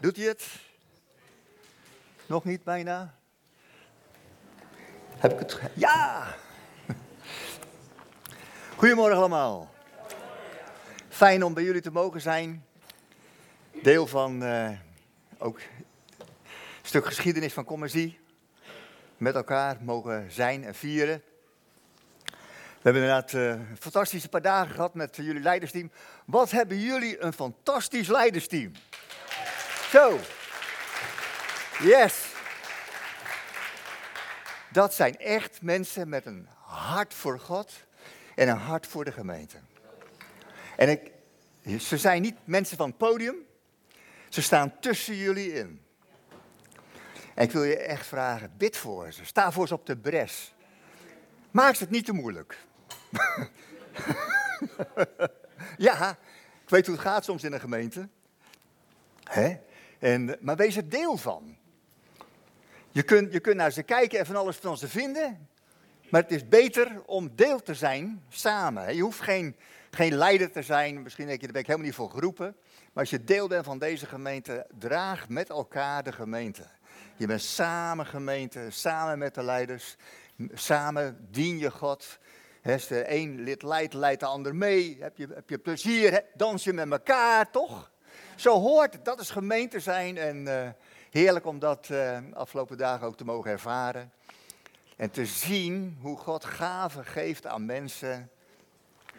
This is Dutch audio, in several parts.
Doet hij het? Nog niet bijna? Heb ik het? Ja! Goedemorgen allemaal. Fijn om bij jullie te mogen zijn. Deel van uh, ook een stuk geschiedenis van Commercie. Met elkaar mogen zijn en vieren. We hebben inderdaad uh, een fantastische paar dagen gehad met jullie leidersteam. Wat hebben jullie een fantastisch leidersteam? Zo. Yes. Dat zijn echt mensen met een hart voor God en een hart voor de gemeente. En ik, ze zijn niet mensen van het podium, ze staan tussen jullie in. En ik wil je echt vragen, bid voor ze, sta voor ze op de bres. Maak het niet te moeilijk. ja, ik weet hoe het gaat soms in een gemeente. Hè? En, maar wees er deel van. Je kunt, je kunt naar ze kijken en van alles van ze vinden. Maar het is beter om deel te zijn samen. Je hoeft geen, geen leider te zijn. Misschien denk je, daar ben ik helemaal niet voor geroepen. Maar als je deel bent van deze gemeente, draag met elkaar de gemeente. Je bent samen gemeente, samen met de leiders. Samen dien je God. Als een lid leidt, leidt de ander mee. Heb je, heb je plezier, dans je met elkaar, toch? Zo hoort het, dat is gemeente zijn. En uh, heerlijk om dat uh, afgelopen dagen ook te mogen ervaren. En te zien hoe God gaven geeft aan mensen.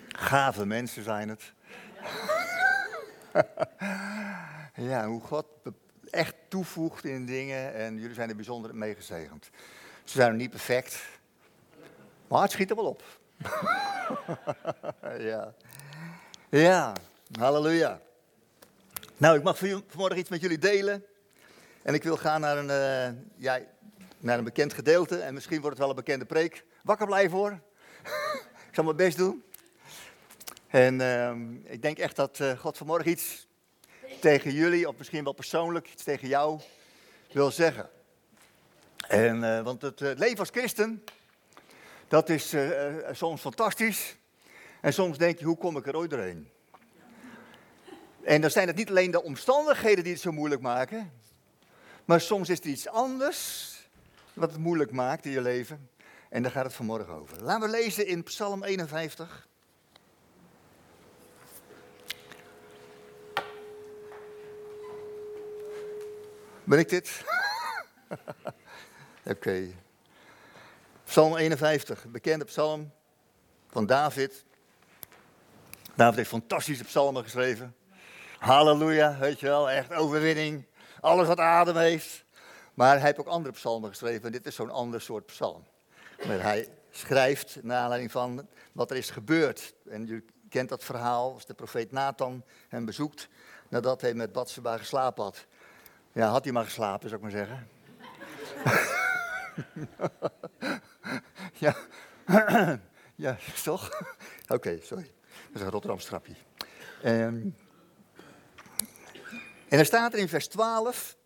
Gave mensen zijn het. ja, hoe God echt toevoegt in dingen. En jullie zijn er bijzonder mee gezegend. Ze zijn nog niet perfect. Maar het schiet er wel op. ja. Ja, halleluja. Nou, ik mag vanmorgen iets met jullie delen. En ik wil gaan naar een, uh, ja, naar een bekend gedeelte. En misschien wordt het wel een bekende preek. Wakker blijven hoor. ik zal mijn best doen. En uh, ik denk echt dat uh, God vanmorgen iets tegen jullie, of misschien wel persoonlijk, iets tegen jou wil zeggen. En, uh, want het leven als christen, dat is soms fantastisch. En soms denk je, hoe kom ik er ooit doorheen? En dan zijn het niet alleen de omstandigheden die het zo moeilijk maken, maar soms is er iets anders wat het moeilijk maakt in je leven. En daar gaat het vanmorgen over. Laten we lezen in Psalm 51. Ben ik dit? Oké. Psalm 51, bekende psalm van David. David heeft fantastische psalmen geschreven. Halleluja, weet je wel, echt overwinning. Alles wat adem heeft. Maar hij heeft ook andere psalmen geschreven. En dit is zo'n ander soort psalm. Hij schrijft naar aanleiding van wat er is gebeurd. En je kent dat verhaal als de profeet Nathan hem bezoekt. Nadat hij met Batseba geslapen had. Ja, had hij maar geslapen, zou ik maar zeggen. ja. ja, toch? Oké, sorry. Dat is een Rotterdam strapje. Um, en er staat er in vers 12.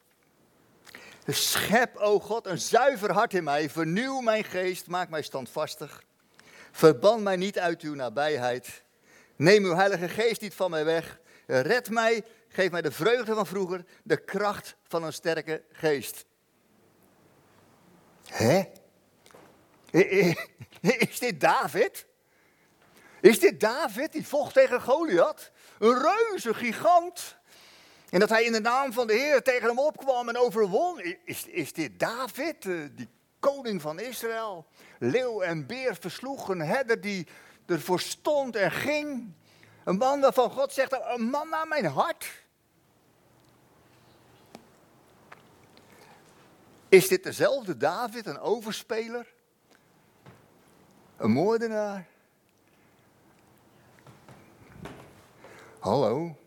Schep, o God, een zuiver hart in mij. Vernieuw mijn geest, maak mij standvastig. Verban mij niet uit uw nabijheid. Neem uw heilige geest niet van mij weg. Red mij, geef mij de vreugde van vroeger, de kracht van een sterke geest. Hè? Is dit David? Is dit David die vocht tegen Goliath? Een reuze gigant. En dat hij in de naam van de Heer tegen hem opkwam en overwon. Is, is dit David, eh, die koning van Israël? Leeuw en beer versloeg, een herder die ervoor stond en ging. Een man waarvan God zegt, een man naar mijn hart. Is dit dezelfde David, een overspeler? Een moordenaar? Hallo?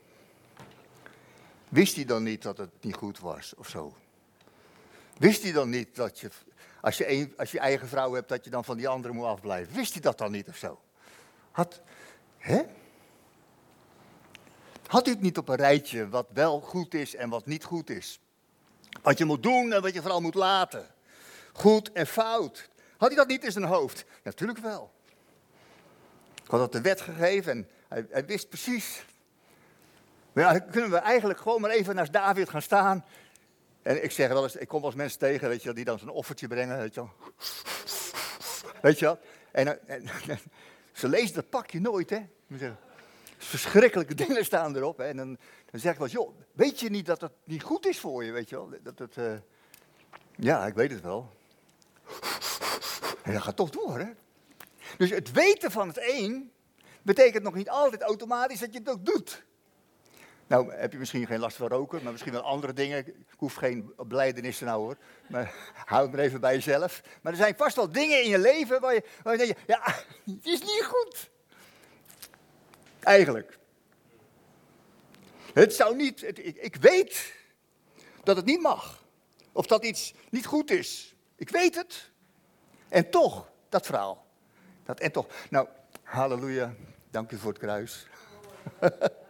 Wist hij dan niet dat het niet goed was of zo? Wist hij dan niet dat je, als je, als je eigen vrouw hebt, dat je dan van die andere moet afblijven? Wist hij dat dan niet of zo? Had, hè? Had u het niet op een rijtje wat wel goed is en wat niet goed is? Wat je moet doen en wat je vooral moet laten. Goed en fout. Had hij dat niet in zijn hoofd? Natuurlijk wel. Ik had dat de wet gegeven en hij, hij wist precies Maar ja, kunnen we eigenlijk gewoon maar even naast David gaan staan. En ik zeg wel eens, ik kom eens mensen tegen, weet je die dan zo'n offertje brengen, weet je wel. Weet je wel? En, en, ze lezen dat pakje nooit, hè. Verschrikkelijke dingen staan erop. Hè? En dan, dan zeg ik wel, joh, weet je niet dat het niet goed is voor je, weet je wel? Dat het, uh... Ja, ik weet het wel. En dat gaat toch door, hè? Dus het weten van het een betekent nog niet altijd automatisch dat je het ook doet. Nou, heb je misschien geen last van roken, maar misschien wel andere dingen. Ik hoef geen blijdenissen nou hoor. Maar hou het maar even bij jezelf. Maar er zijn vast wel dingen in je leven waar je, waar je denkt, ja, het is niet goed. Eigenlijk. Het zou niet, ik, ik weet dat het niet mag. Of dat iets niet goed is. Ik weet het. En toch, dat verhaal. Dat en toch. Nou, halleluja. Dank u voor het kruis.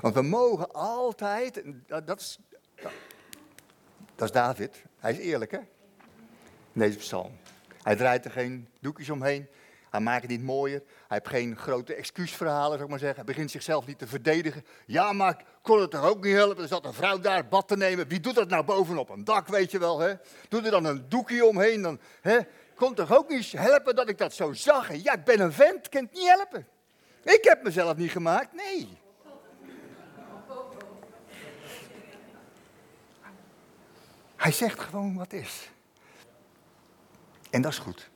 Want we mogen altijd, dat is, dat is David, hij is eerlijk hè, in deze psalm. Hij draait er geen doekjes omheen, hij maakt het niet mooier, hij heeft geen grote excuusverhalen, zou ik maar zeggen. Hij begint zichzelf niet te verdedigen. Ja, maar ik kon het toch ook niet helpen, er zat een vrouw daar bad te nemen. Wie doet dat nou bovenop een dak, weet je wel hè? Doe er dan een doekje omheen, dan hè? kon toch ook niet helpen dat ik dat zo zag. ja, ik ben een vent, kan het niet helpen. Ik heb mezelf niet gemaakt, nee. Hij zegt gewoon wat is. En dat is goed.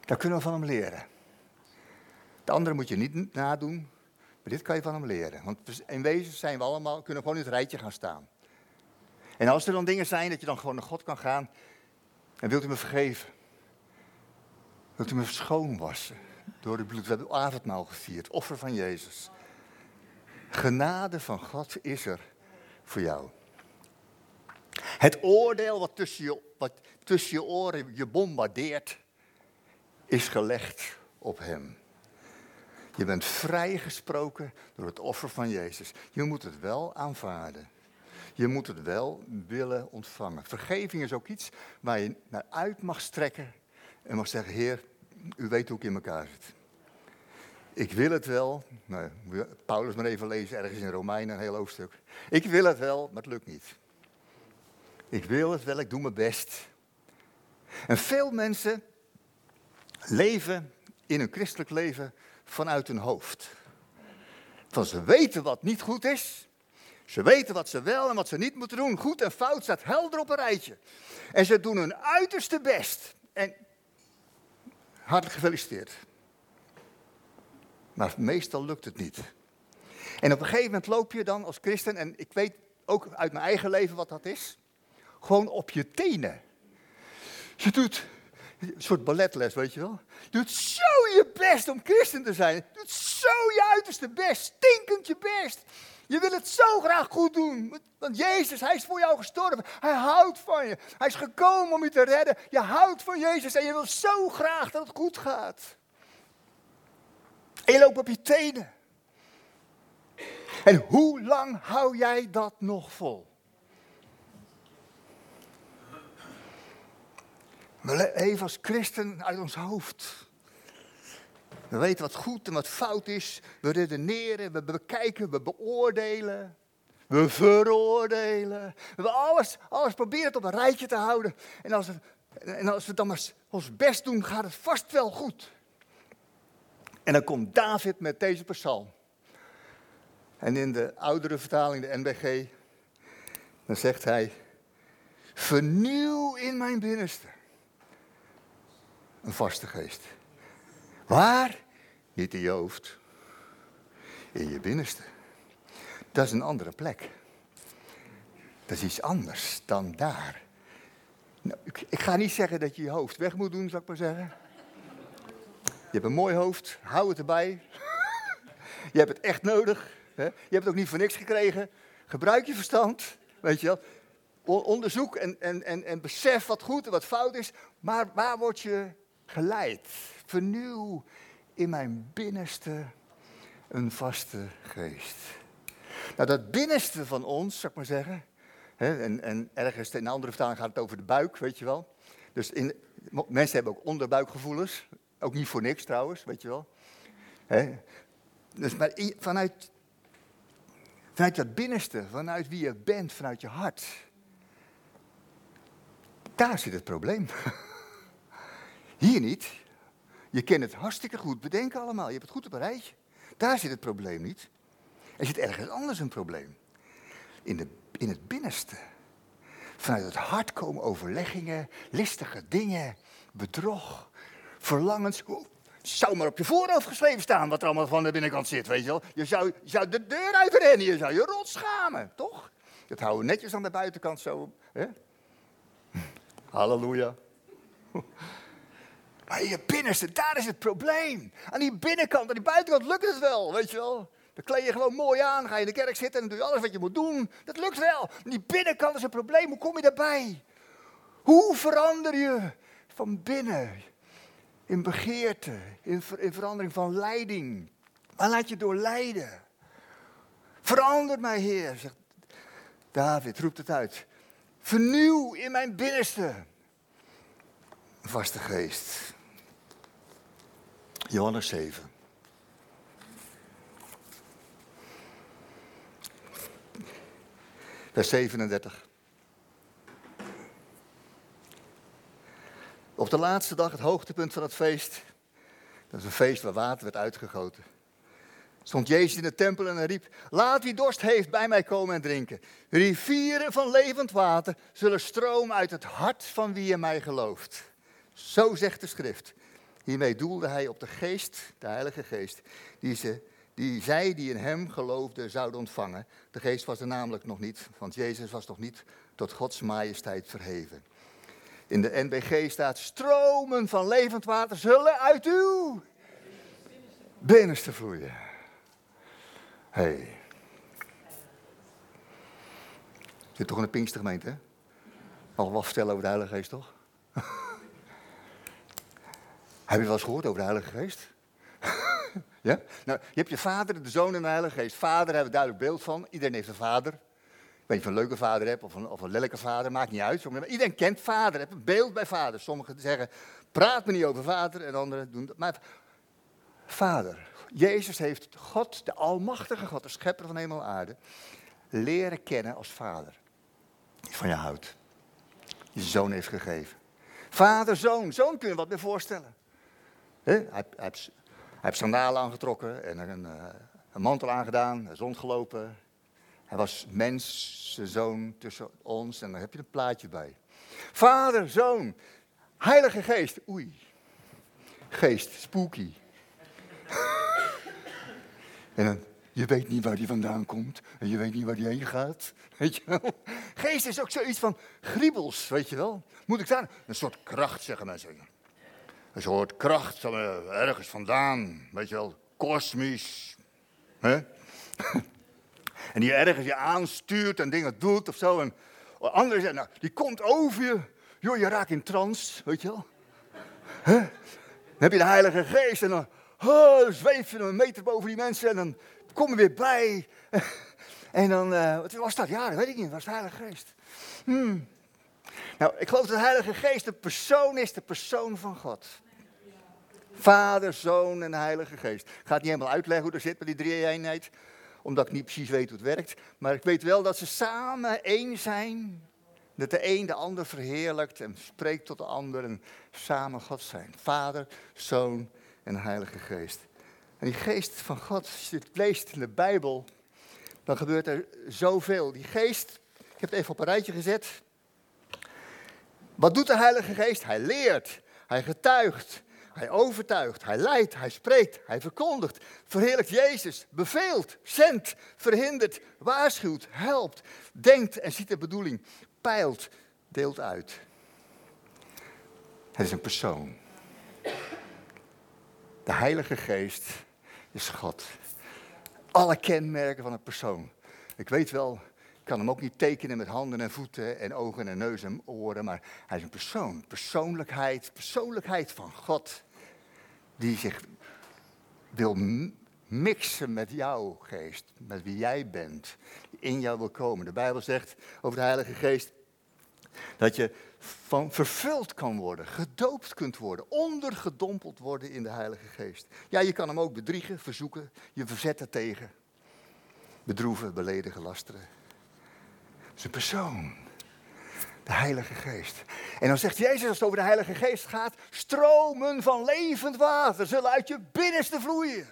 Dat kunnen we van hem leren. De andere moet je niet nadoen, maar dit kan je van hem leren. Want in wezen zijn we allemaal, kunnen gewoon in het rijtje gaan staan. En als er dan dingen zijn dat je dan gewoon naar God kan gaan, en wilt u me vergeven? Wilt u me schoonwassen door het bloed? We hebben avondmaal gevierd, offer van Jezus. Genade van God is er voor jou. Het oordeel wat tussen je, wat tussen je oren je bombardeert, is gelegd op hem. Je bent vrijgesproken door het offer van Jezus. Je moet het wel aanvaarden. Je moet het wel willen ontvangen. Vergeving is ook iets waar je naar uit mag strekken en mag zeggen: Heer, u weet hoe ik in elkaar zit. Ik wil het wel. Nou, Paulus maar even lezen, ergens in Romeinen, een heel hoofdstuk. Ik wil het wel, maar het lukt niet. Ik wil het wel, ik doe mijn best. En veel mensen leven in hun christelijk leven vanuit hun hoofd. Van ze weten wat niet goed is. Ze weten wat ze wel en wat ze niet moeten doen. Goed en fout staat helder op een rijtje. En ze doen hun uiterste best. En hartelijk gefeliciteerd. Maar meestal lukt het niet. En op een gegeven moment loop je dan als christen, en ik weet ook uit mijn eigen leven wat dat is gewoon op je tenen. Je doet een soort balletles, weet je wel. Je doet zo je best om christen te zijn. Je doet zo je uiterste best, stinkend je best. Je wil het zo graag goed doen. Want Jezus, Hij is voor jou gestorven. Hij houdt van je. Hij is gekomen om je te redden. Je houdt van Jezus en je wil zo graag dat het goed gaat. En je loopt op je tenen. En hoe lang hou jij dat nog vol? We leven als christen uit ons hoofd. We weten wat goed en wat fout is. We redeneren, we bekijken, we beoordelen. We veroordelen. We alles, alles proberen het op een rijtje te houden. En als, we, en als we dan maar ons best doen, gaat het vast wel goed. En dan komt David met deze psalm. En in de oudere vertaling, de NBG, dan zegt hij: Vernieuw in mijn binnenste een vaste geest. Waar? Niet in je hoofd. In je binnenste. Dat is een andere plek. Dat is iets anders dan daar. Nou, ik, ik, ga niet zeggen dat je je hoofd weg moet doen, zou ik maar zeggen. Je hebt een mooi hoofd, hou het erbij. je hebt het echt nodig. Hè? Je hebt het ook niet voor niks gekregen. Gebruik je verstand, weet je wel. Onderzoek en, en, en, en besef wat goed en wat fout is. Maar waar word je geleid. Vernieuw in mijn binnenste een vaste geest. Nou, dat binnenste van ons, zou ik maar zeggen. Hè, en, en ergens in een andere vertaling gaat het over de buik, weet je wel. Dus in, mensen hebben ook onderbuikgevoelens. Ook niet voor niks trouwens, weet je wel. Hè. Dus maar vanuit Vanuit dat binnenste, vanuit wie je bent, vanuit je hart. Daar zit het probleem. Hier niet. Je kent het hartstikke goed bedenken allemaal. Je hebt het goed op een rijtje. Daar zit het probleem niet. Er zit ergens anders een probleem. In, de, in het binnenste. Vanuit het hart komen overleggingen, listige dingen, bedrog, verlangens. Zou maar op je voorhoofd geschreven staan wat er allemaal van de binnenkant zit, weet je wel. Je zou, zou de deur uitrennen, je zou je rot schamen, toch? Dat houden we netjes aan de buitenkant zo. Hè? Halleluja. Maar je binnenste, daar is het probleem. Aan die binnenkant, aan die buitenkant lukt het wel, weet je wel. Dan kleed je gewoon mooi aan, ga je in de kerk zitten en doe je alles wat je moet doen. Dat lukt wel. Die binnenkant is een probleem. Hoe kom je daarbij? Hoe verander je van binnen? In begeerte, in, in verandering van leiding. Waar laat je door leiden? Verander mij, Heer, zegt David, roept het uit. Vernieuw in mijn binnenste. Vaste geest. Johannes 7. Vers 37. Op de laatste dag, het hoogtepunt van het feest. Dat is een feest waar water werd uitgegoten. Stond Jezus in de tempel en riep: Laat wie dorst heeft bij mij komen en drinken. Rivieren van levend water zullen stromen uit het hart van wie in mij gelooft. Zo zegt de schrift. Hiermee doelde hij op de geest, de Heilige Geest, die, ze, die zij die in hem geloofden zouden ontvangen. De geest was er namelijk nog niet, want Jezus was nog niet tot Gods majesteit verheven. In de NBG staat: stromen van levend water zullen uit uw binnenste vloeien. Hey. Zit toch in de Pinkstergemeente? Al wat vertellen over de Heilige Geest, toch? Heb je wel eens gehoord over de Heilige Geest? ja? Nou, je hebt je vader, de zoon en de Heilige Geest. Vader hebben we duidelijk beeld van. Iedereen heeft een vader. Ik weet niet of je een leuke vader hebt of een, of een lelijke vader, maakt niet uit. Iedereen kent vader, heeft een beeld bij vader. Sommigen zeggen, praat me niet over vader en anderen doen dat. Maar vader, Jezus heeft God, de almachtige God, de schepper van hemel en aarde, leren kennen als vader. Die van je houdt. Je zoon heeft gegeven. Vader, zoon. Zoon kun je wat meer voorstellen. Hij, hij, hij, heeft, sandalen aangetrokken en een, eh, een mantel aangedaan. Rondgelopen. Hij was mens, zoon tussen ons. En daar heb je een plaatje bij. Vader, zoon, heilige geest. Oei. Geest, spooky. en dan, je weet niet waar die vandaan komt. En je weet niet waar die heen gaat. Weet je wel? Geest is ook zoiets van griebels, weet je wel. Moet ik daar een soort kracht, zeggen mensen. Een soort kracht ergens vandaan, weet je wel, kosmisch. Hè? En die ergens je aanstuurt en dingen doet of zo. En anderen zeggen, nou, die komt over je. Joh, je raakt in trance, weet je wel. Dan heb je de Heilige Geest en dan oh, zweef je een meter boven die mensen en dan kom je weer bij. En dan, uh, wat was dat? Ja, dat weet ik niet. Dat was de Heilige Geest. Hmm. Nou, ik geloof dat de Heilige Geest de persoon is, de persoon van God. Vader, Zoon en Heilige Geest. Ik ga het niet helemaal uitleggen hoe dat zit met die drie-eenheid, omdat ik niet precies weet hoe het werkt. Maar ik weet wel dat ze samen één zijn. Dat de een de ander verheerlijkt en spreekt tot de ander en samen God zijn. Vader, Zoon en Heilige Geest. En die geest van God, als je het leest in de Bijbel, dan gebeurt er zoveel. Die geest, ik heb het even op een rijtje gezet. Wat doet de Heilige Geest? Hij leert, hij getuigt, hij overtuigt, hij leidt, hij spreekt, hij verkondigt, verheerlijkt Jezus, beveelt, zendt, verhindert, waarschuwt, helpt, denkt en ziet de bedoeling, peilt, deelt uit. Het is een persoon. De Heilige Geest is God. Alle kenmerken van een persoon. Ik weet wel, kan hem ook niet tekenen met handen en voeten en ogen en neus en oren, maar hij is een persoon, persoonlijkheid, persoonlijkheid van God, die zich wil mixen met jouw geest, met wie jij bent, in jou wil komen. De Bijbel zegt over de Heilige Geest dat je van vervuld kan worden, gedoopt kunt worden, ondergedompeld worden in de Heilige Geest. Ja, je kan hem ook bedriegen, verzoeken, je verzetten tegen. bedroeven, beledigen, lasteren. Een persoon. De Heilige Geest. En dan zegt Jezus als het over de Heilige Geest gaat, stromen van levend water zullen uit je binnenste vloeien.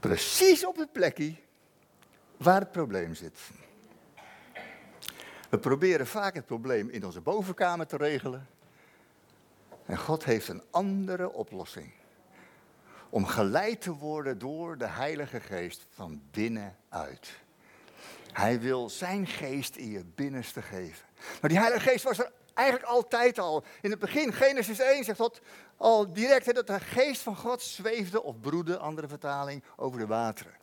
Precies op het plekje waar het probleem zit. We proberen vaak het probleem in onze bovenkamer te regelen. En God heeft een andere oplossing. Om geleid te worden door de Heilige Geest van binnenuit. Hij wil zijn geest in je binnenste geven. Maar die Heilige Geest was er eigenlijk altijd al. In het begin, Genesis 1 zegt God al direct dat de geest van God zweefde of broedde, andere vertaling, over de wateren.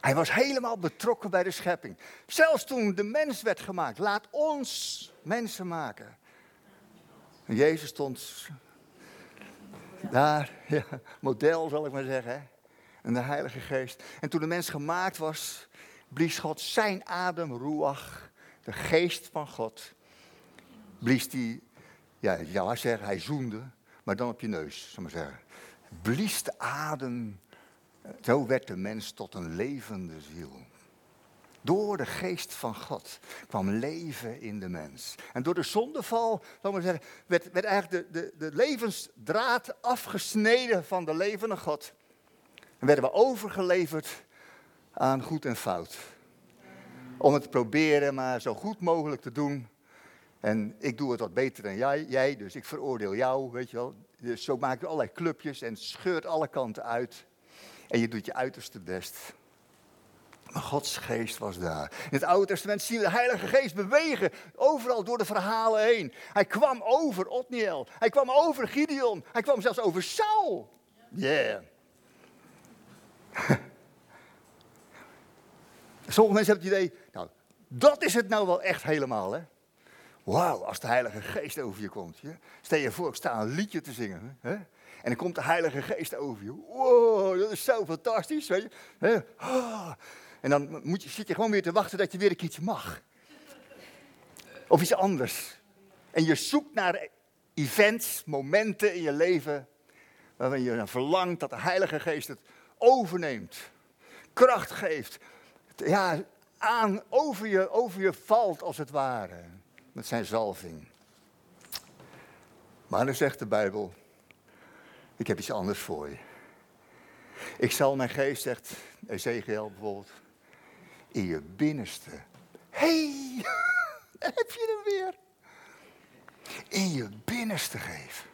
Hij was helemaal betrokken bij de schepping. Zelfs toen de mens werd gemaakt. Laat ons mensen maken. En Jezus stond daar, ja, model zal ik maar zeggen. En de Heilige Geest. En toen de mens gemaakt was, blies God zijn adem, ruach, de geest van God. Blies die, ja, ja zeggen, hij zoende, maar dan op je neus, zal maar zeggen. Blies de adem zo werd de mens tot een levende ziel. Door de geest van God kwam leven in de mens. En door de zondeval, zal maar zeggen, werd, werd eigenlijk de, de, levensdraad afgesneden van de levende God. En werden we overgeleverd aan goed en fout. Om het te proberen maar zo goed mogelijk te doen. En ik doe het wat beter dan jij, jij dus ik veroordeel jou, weet je wel. Dus zo maak je allerlei clubjes en scheurt alle kanten uit. En je doet je uiterste best. Gods geest was daar. In het Oude Testament zien we de Heilige Geest bewegen. Overal door de verhalen heen. Hij kwam over Otniel. Hij kwam over Gideon. Hij kwam zelfs over Saul. Yeah. Sommige mensen hebben het idee, nou, dat is het nou wel echt helemaal, hè? Wauw, als de Heilige Geest over je komt. Stel je voor, ik sta een liedje te zingen. Hè? En dan komt de Heilige Geest over je. Wow, dat is zo fantastisch. Weet je? Ah. En dan moet je, zit je gewoon weer te wachten dat je weer een keertje mag. Of iets anders. En je zoekt naar events, momenten in je leven. waarin je verlangt dat de Heilige Geest het overneemt. Kracht geeft. Ja, aan, over je, over je valt als het ware. Met zijn zalving. Maar dan zegt de Bijbel. Ik heb iets anders voor je. Ik zal mijn geest, zegt Ezekiel bijvoorbeeld, in je binnenste. Hé, hey, heb je hem weer. In je binnenste geven.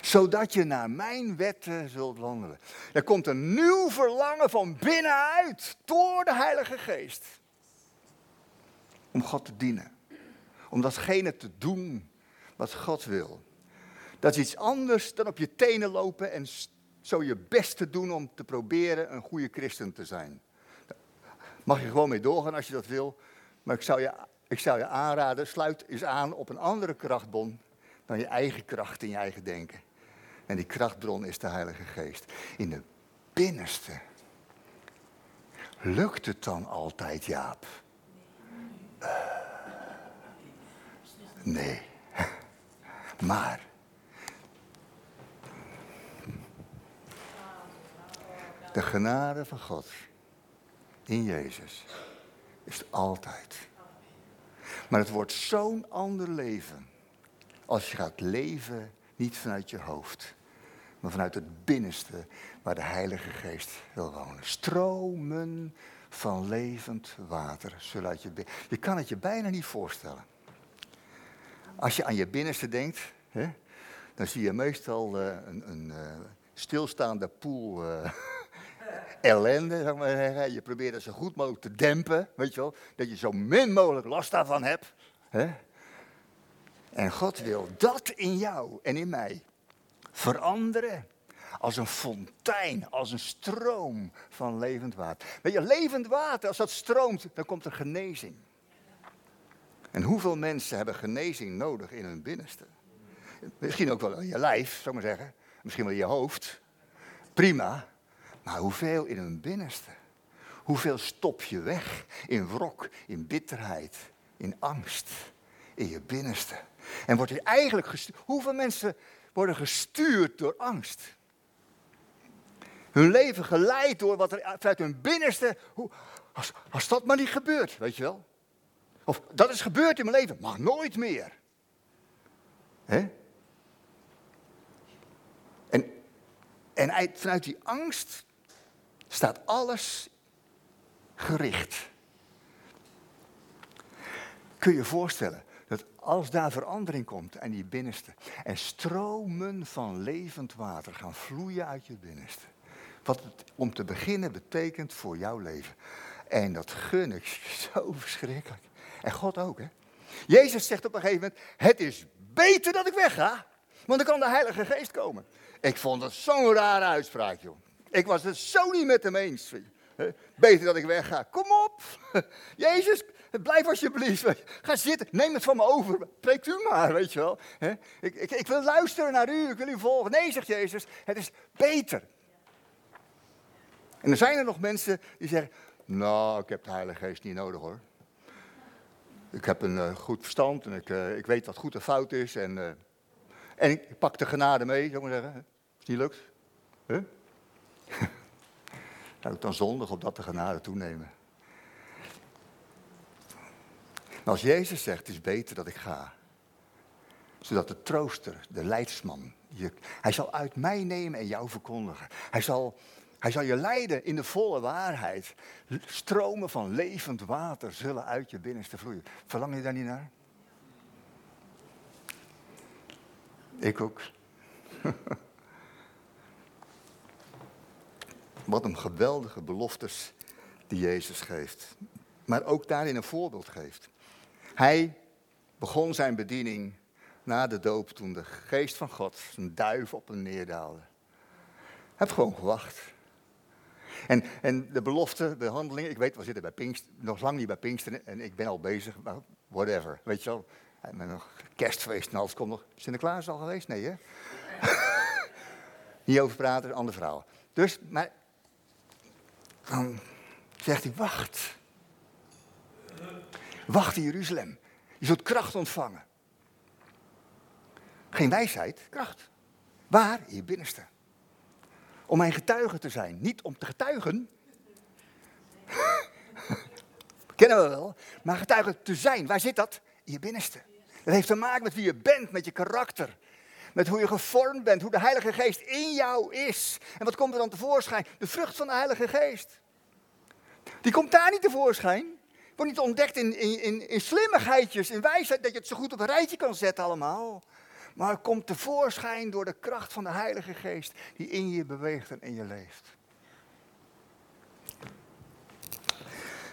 Zodat je naar mijn wetten zult wandelen. Er komt een nieuw verlangen van binnenuit door de Heilige Geest. Om God te dienen. Om datgene te doen wat God wil. Dat is iets anders dan op je tenen lopen en zo je best te doen om te proberen een goede christen te zijn. Mag je gewoon mee doorgaan als je dat wil. Maar ik zou je, ik zou je aanraden, sluit eens aan op een andere krachtbron dan je eigen kracht in je eigen denken. En die krachtbron is de Heilige Geest. In de binnenste. Lukt het dan altijd, Jaap? nee. Maar De genade van God in Jezus is altijd. Maar het wordt zo'n ander leven als je gaat leven niet vanuit je hoofd, maar vanuit het binnenste waar de Heilige Geest wil wonen. Stromen van levend water zullen uit je Je kan het je bijna niet voorstellen. Als je aan je binnenste denkt, hè, dan zie je meestal uh, een, een uh, stilstaande poel. Uh, ellende, zeg maar. Je probeert het zo goed mogelijk te dempen, weet je wel. Dat je zo min mogelijk last daarvan hebt. Hè? En God wil dat in jou en in mij veranderen. Als een fontein, als een stroom van levend water. Weet je, levend water, als dat stroomt, dan komt er genezing. En hoeveel mensen hebben genezing nodig in hun binnenste? Misschien ook wel in je lijf, zou ik maar zeggen. Misschien wel in je hoofd. Prima. Maar hoeveel in hun binnenste? Hoeveel stop je weg in wrok, in bitterheid, in angst, in je binnenste? En wordt je eigenlijk gestuurd? Hoeveel mensen worden gestuurd door angst? Hun leven geleid door wat er vanuit hun binnenste. Hoe, als, als dat maar niet gebeurt, weet je wel. Of dat is gebeurd in mijn leven, mag nooit meer. En, en vanuit die angst staat alles gericht. Kun je je voorstellen dat als daar verandering komt en die binnenste en stromen van levend water gaan vloeien uit je binnenste. Wat het om te beginnen betekent voor jouw leven. En dat gun ik zo verschrikkelijk. En God ook, hè. Jezus zegt op een gegeven moment, het is beter dat ik wegga, want dan kan de Heilige Geest komen. Ik vond het zo'n rare uitspraak, joh. Ik was het zo niet met hem eens. Beter dat ik wegga. Kom op. Jezus, blijf alsjeblieft. Ga zitten. Neem het van me over. Preekt u maar, weet je wel. Ik, ik, ik wil luisteren naar u. Ik wil u volgen. Nee, zegt Jezus. Het is beter. En er zijn er nog mensen die zeggen: Nou, ik heb de Heilige Geest niet nodig hoor. Ik heb een uh, goed verstand en ik, uh, ik weet wat goed en fout is. En, uh, en ik pak de genade mee, zou ik maar zeggen. Het niet lukt. Huh? Zou ik dan zondig op dat de genade toenemen? Maar als Jezus zegt, het is beter dat ik ga. Zodat de trooster, de leidsman, je, hij zal uit mij nemen en jou verkondigen. Hij zal hij zal je leiden in de volle waarheid. Stromen van levend water zullen uit je binnenste vloeien. Verlang je daar niet naar? Ik ook. Wat een geweldige beloftes die Jezus geeft. Maar ook daarin een voorbeeld geeft. Hij begon zijn bediening na de doop toen de geest van God een duif op hem neerdaalde. Heeft gewoon gewacht. En, en de belofte, de handelingen, ik weet, we zitten bij Pinkster, nog lang niet bij Pinkster en ik ben al bezig, maar whatever, weet je wel. Met nog kerstfeest en alles komt nog. Sinterklaas al geweest? Nee, hè? niet over praten, ander verhaal. Dus, maar dan zegt hij, wacht. Wacht in Jeruzalem. Je zult kracht ontvangen. Geen wijsheid, kracht. Waar? In je binnenste. Om mijn getuige te zijn. Niet om te getuigen. Kennen we wel. Maar getuige te zijn. Waar zit dat? In je binnenste. Dat heeft te maken met wie je bent, met je karakter. Met hoe je gevormd bent, hoe de Heilige Geest in jou is. En wat komt er dan tevoorschijn? De vrucht van de Heilige Geest. Die komt daar niet tevoorschijn. Wordt niet ontdekt in, in, in, in slimmigheidjes, in wijsheid, dat je het zo goed op een rijtje kan zetten allemaal maar het komt tevoorschijn door de kracht van de Heilige Geest die in je beweegt en in je leeft.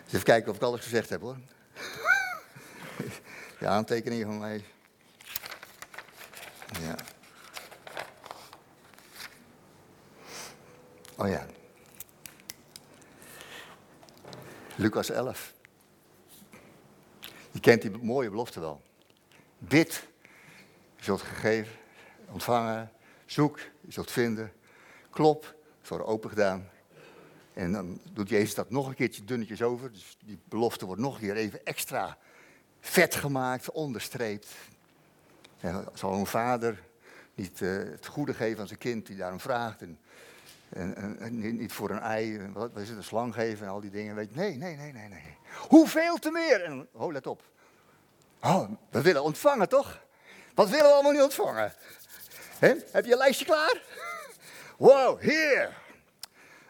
even kijken of ik alles gezegd heb hoor. De aantekeningen van mij. Ja. Oh ja. Lucas 11. Je kent die mooie belofte wel. Bid je zult gegeven, ontvangen, zoek, je zult vinden, klop, het wordt open gedaan. En dan doet Jezus dat nog een keertje dunnetjes over. Dus die belofte wordt nog een keer even extra vet gemaakt, onderstreept. Zal een vader niet uh, het goede geven aan zijn kind die daarom vraagt. En, en, niet voor een ei, wat is het, een slang geven en al die dingen. Weet je, nee, nee, nee, nee, nee. Hoeveel te meer? En, oh, let op. Oh, we willen ontvangen, toch? Wat willen we allemaal niet ontvangen? Heb je een lijstje klaar? Wow, heer.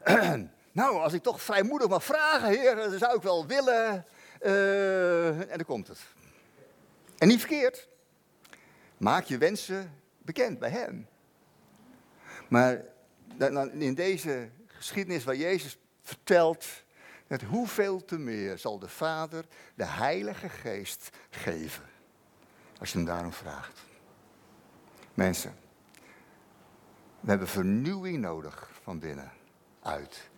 nou, als ik toch vrijmoedig mag vragen, heer, dan zou ik wel willen. Uh, en dan komt het. En niet verkeerd. Maak je wensen bekend bij hem. Maar in deze geschiedenis waar Jezus vertelt, dat hoeveel te meer zal de Vader de Heilige Geest geven. Als je hem daarom vraagt. Mensen, we hebben vernieuwing nodig van binnen uit.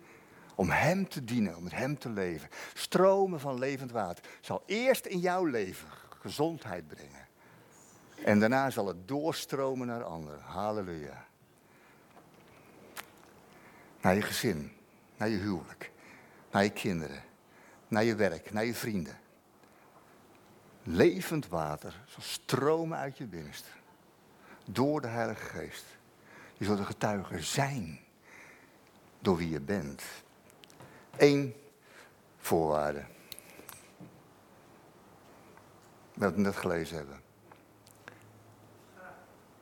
Om Hem te dienen, om met Hem te leven. Stromen van levend water zal eerst in jouw leven gezondheid brengen. En daarna zal het doorstromen naar anderen. Halleluja. Naar je gezin, naar je huwelijk, naar je kinderen, naar je werk, naar je vrienden levend water zal stromen uit je binnenste. Door de Heilige Geest. Je zult een getuige zijn. door wie je bent. Eén voorwaarde. Dat we net gelezen hebben.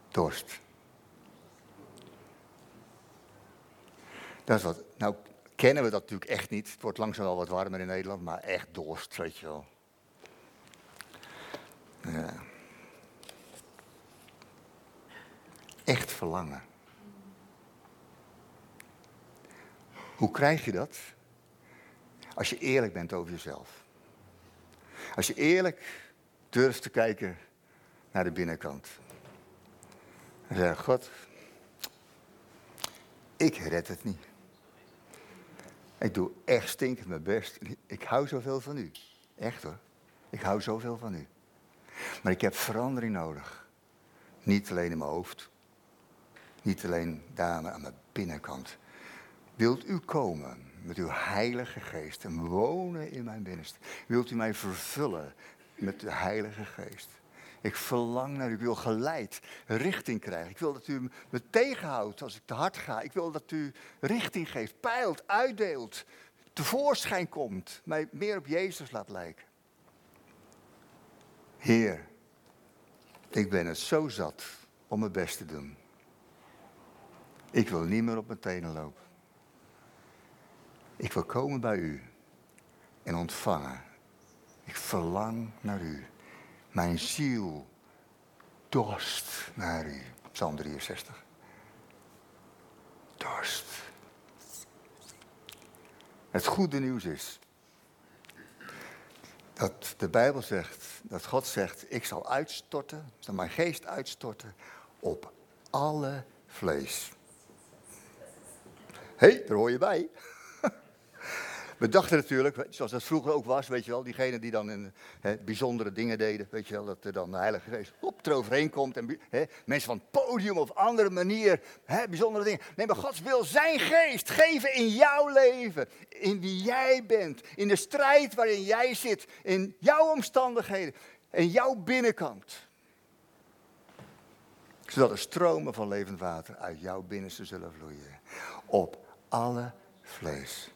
Dorst. Dat is wat. Nou, kennen we dat natuurlijk echt niet. Het wordt langzaam wel wat warmer in Nederland, maar echt dorst, weet je wel. Ja. Echt verlangen. Hoe krijg je dat? Als je eerlijk bent over jezelf. Als je eerlijk durft te kijken naar de binnenkant. En zeg, God, ik red het niet. Ik doe echt stinkend mijn best. Ik hou zoveel van u. Echt hoor. Ik hou zoveel van u. Maar ik heb verandering nodig. Niet alleen in mijn hoofd. Niet alleen daar aan mijn binnenkant. Wilt u komen met uw heilige geest en wonen in mijn binnenste? Wilt u mij vervullen met de heilige geest? Ik verlang naar u. Ik wil geleid, richting krijgen. Ik wil dat u me tegenhoudt als ik te hard ga. Ik wil dat u richting geeft, peilt, uitdeelt, tevoorschijn komt. Mij meer op Jezus laat lijken. Heer, ik ben het zo zat om mijn best te doen. Ik wil niet meer op mijn tenen lopen. Ik wil komen bij u en ontvangen. Ik verlang naar u. Mijn ziel dorst naar u. Psalm 63. Dorst. Het goede nieuws is dat de Bijbel zegt, dat God zegt, ik zal uitstorten, zal mijn geest uitstorten op alle vlees. Hé, hey, daar hoor je bij. We dachten natuurlijk, zoals dat vroeger ook was, weet je wel, diegenen die dan in, bijzondere dingen deden, weet je wel, dat er dan de Heilige Geest op eroverheen komt en mensen van het podium of andere manier, bijzondere dingen. Nee, maar Gods wil zijn geest geven in jouw leven, in wie jij bent, in de strijd waarin jij zit, in jouw omstandigheden, in jouw binnenkant. Zodat er stromen van levend water uit jouw binnenste zullen vloeien. Op alle vlees.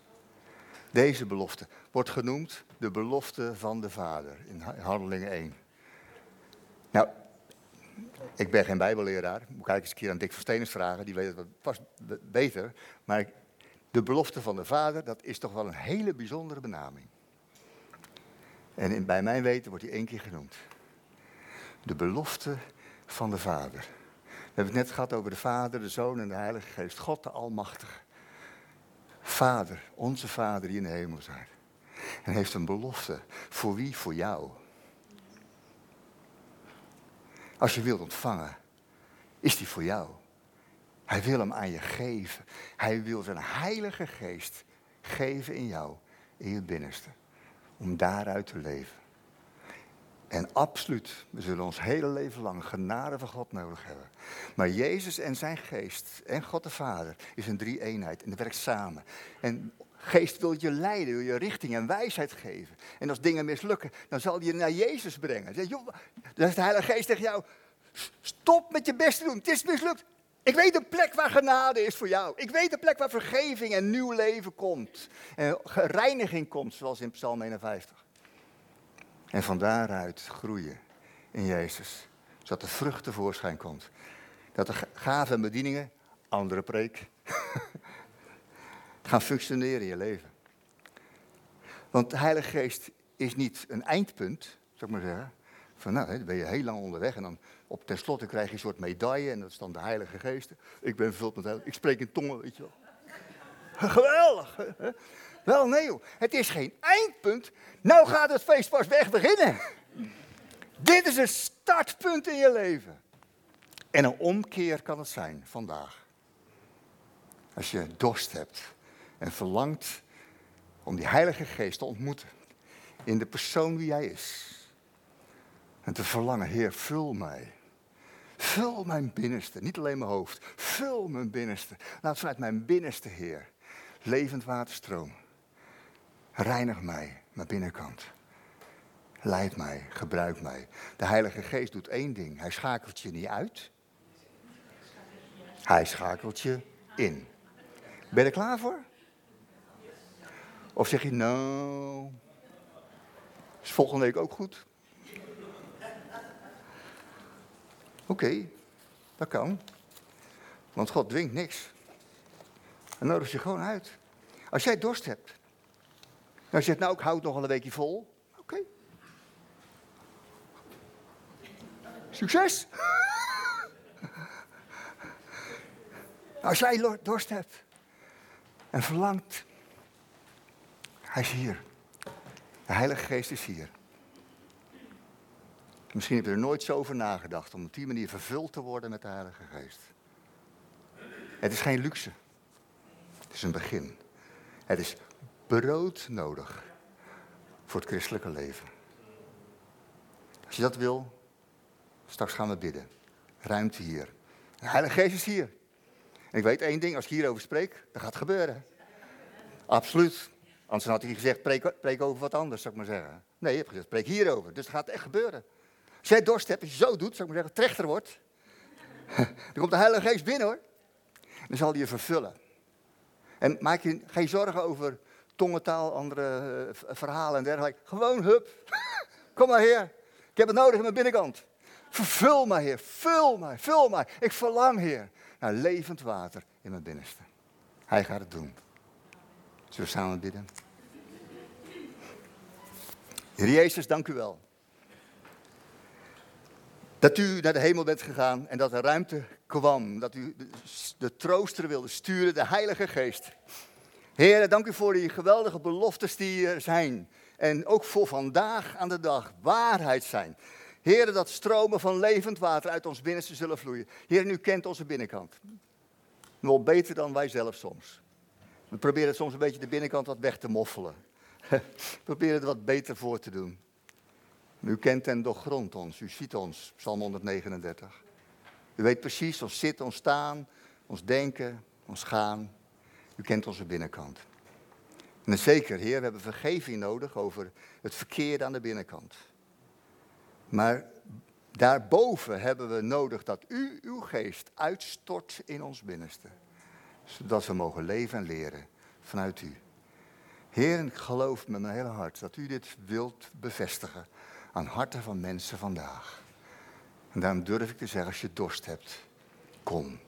Deze belofte wordt genoemd de belofte van de Vader in Handelingen 1. Nou, ik ben geen bijbelleraar. Moet ik eens een keer aan Dick Verstenens vragen, die weet het vast beter. Maar de belofte van de Vader, dat is toch wel een hele bijzondere benaming. En in, bij mijn weten wordt die één keer genoemd. De belofte van de Vader. We hebben het net gehad over de Vader, de Zoon en de Heilige Geest. God de Almachtige. Vader, onze Vader die in de hemel zijn. En heeft een belofte. Voor wie? Voor jou. Als je wilt ontvangen, is die voor jou. Hij wil hem aan je geven. Hij wil zijn heilige geest geven in jou, in je binnenste. Om daaruit te leven. En absoluut, we zullen ons hele leven lang genade van God nodig hebben. Maar Jezus en zijn geest en God de Vader is een drie-eenheid en dat werkt samen. En geest wil je leiden, wil je richting en wijsheid geven. En als dingen mislukken, dan zal hij je naar Jezus brengen. Dan zegt de Heilige Geest tegen jou, stop met je best te doen, het is mislukt. Ik weet een plek waar genade is voor jou. Ik weet een plek waar vergeving en nieuw leven komt. En reiniging komt, zoals in Psalm 51. En van daaruit groeien in Jezus. Zodat de vrucht tevoorschijn komt. Dat de gaven en bedieningen, andere preek, gaan functioneren in je leven. Want de Heilige Geest is niet een eindpunt, zou ik maar zeggen. Van nou, dan ben je heel lang onderweg en dan op tenslotte krijg je een soort medaille en dat is dan de Heilige Geest. Ik ben vervuld met heilige, ik spreek in tongen, weet je wel. Geweldig. Wel, nee het is geen eindpunt. Nou gaat het feest pas weg beginnen. Dit is een startpunt in je leven. En een omkeer kan het zijn vandaag. Als je dorst hebt en verlangt om die Heilige Geest te ontmoeten. In de persoon wie jij is. En te verlangen, Heer, vul mij. Vul mijn binnenste, niet alleen mijn hoofd. Vul mijn binnenste. Laat vanuit mijn binnenste, Heer, levend water. Reinig mij, mijn binnenkant. Leid mij, gebruik mij. De Heilige Geest doet één ding. Hij schakelt je niet uit. Hij schakelt je in. Ben je er klaar voor? Of zeg je, nou, is volgende week ook goed? Oké, dat kan. Want God dwingt niks. Hij nodigt je gewoon uit. Als jij dorst hebt. Dan zegt, nou ik houd nog een weekje vol. Oké. Succes! Als jij dorst hebt en verlangt, hij is hier. De Heilige Geest is hier. Misschien heb je er nooit zo over nagedacht om op die manier vervuld te worden met de Heilige Geest. Het is geen luxe. Het is een begin. Het is brood nodig voor het christelijke leven. Als je dat wil, straks gaan we bidden. Ruimte hier. De Heilige Geest is hier. En ik weet één ding, als ik hierover spreek, dat gaat gebeuren. Absoluut. Anders had hij gezegd, preek, preek, over wat anders, zou ik maar zeggen. Nee, je hebt gezegd, spreek hierover. Dus het gaat echt gebeuren. Als jij dorst hebt, als je zo doet, zou ik maar zeggen, trechter wordt. Dan komt de Heilige Geest binnen hoor. Dan zal hij je vervullen. En maak je geen zorgen over tongentaal, andere eh, verhalen en dergelijke. Gewoon hup. Kom maar heer. Ik heb het nodig in mijn binnenkant. Vervul mij heer. Vul mij. Vul mij. Ik verlang heer naar levend water in mijn binnenste. Hij gaat het doen. Zullen we samen bidden? Heer Jezus, dank u wel. Dat u naar de hemel bent gegaan en dat er ruimte kwam. Dat u de, trooster wilde sturen, de Heilige Geest. Heer, dank u voor die geweldige beloftes die er zijn. En ook voor vandaag aan de dag waarheid zijn. Heer, dat stromen van levend water uit ons binnenste zullen vloeien. Heer, u kent onze binnenkant. Wel beter dan wij zelf soms. We proberen soms een beetje de binnenkant wat weg te moffelen. We proberen het wat beter voor te doen. U kent en doorgrondt ons, u ziet ons, Psalm 139. U weet precies ons zitten, ons staan, ons denken, ons gaan. U kent onze binnenkant. En zeker, Heer, we hebben vergeving nodig over het verkeerde aan de binnenkant. Maar daarboven hebben we nodig dat u uw geest uitstort in ons binnenste. Zodat we mogen leven en leren vanuit u. Heer, ik geloof met mijn hele hart dat u dit wilt bevestigen aan harten van mensen vandaag. En daarom durf ik te zeggen, als je dorst hebt, kom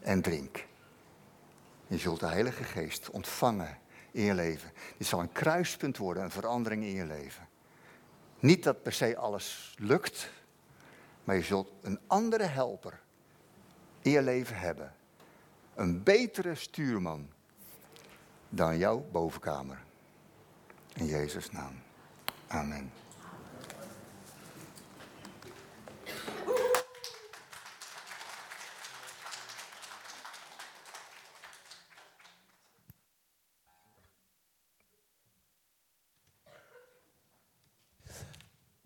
en drink. Je zult de Heilige Geest ontvangen in je leven. Dit zal een kruispunt worden, een verandering in je leven. Niet dat per se alles lukt, maar je zult een andere helper in je leven hebben. Een betere stuurman dan jouw bovenkamer. In Jezus' naam. Amen.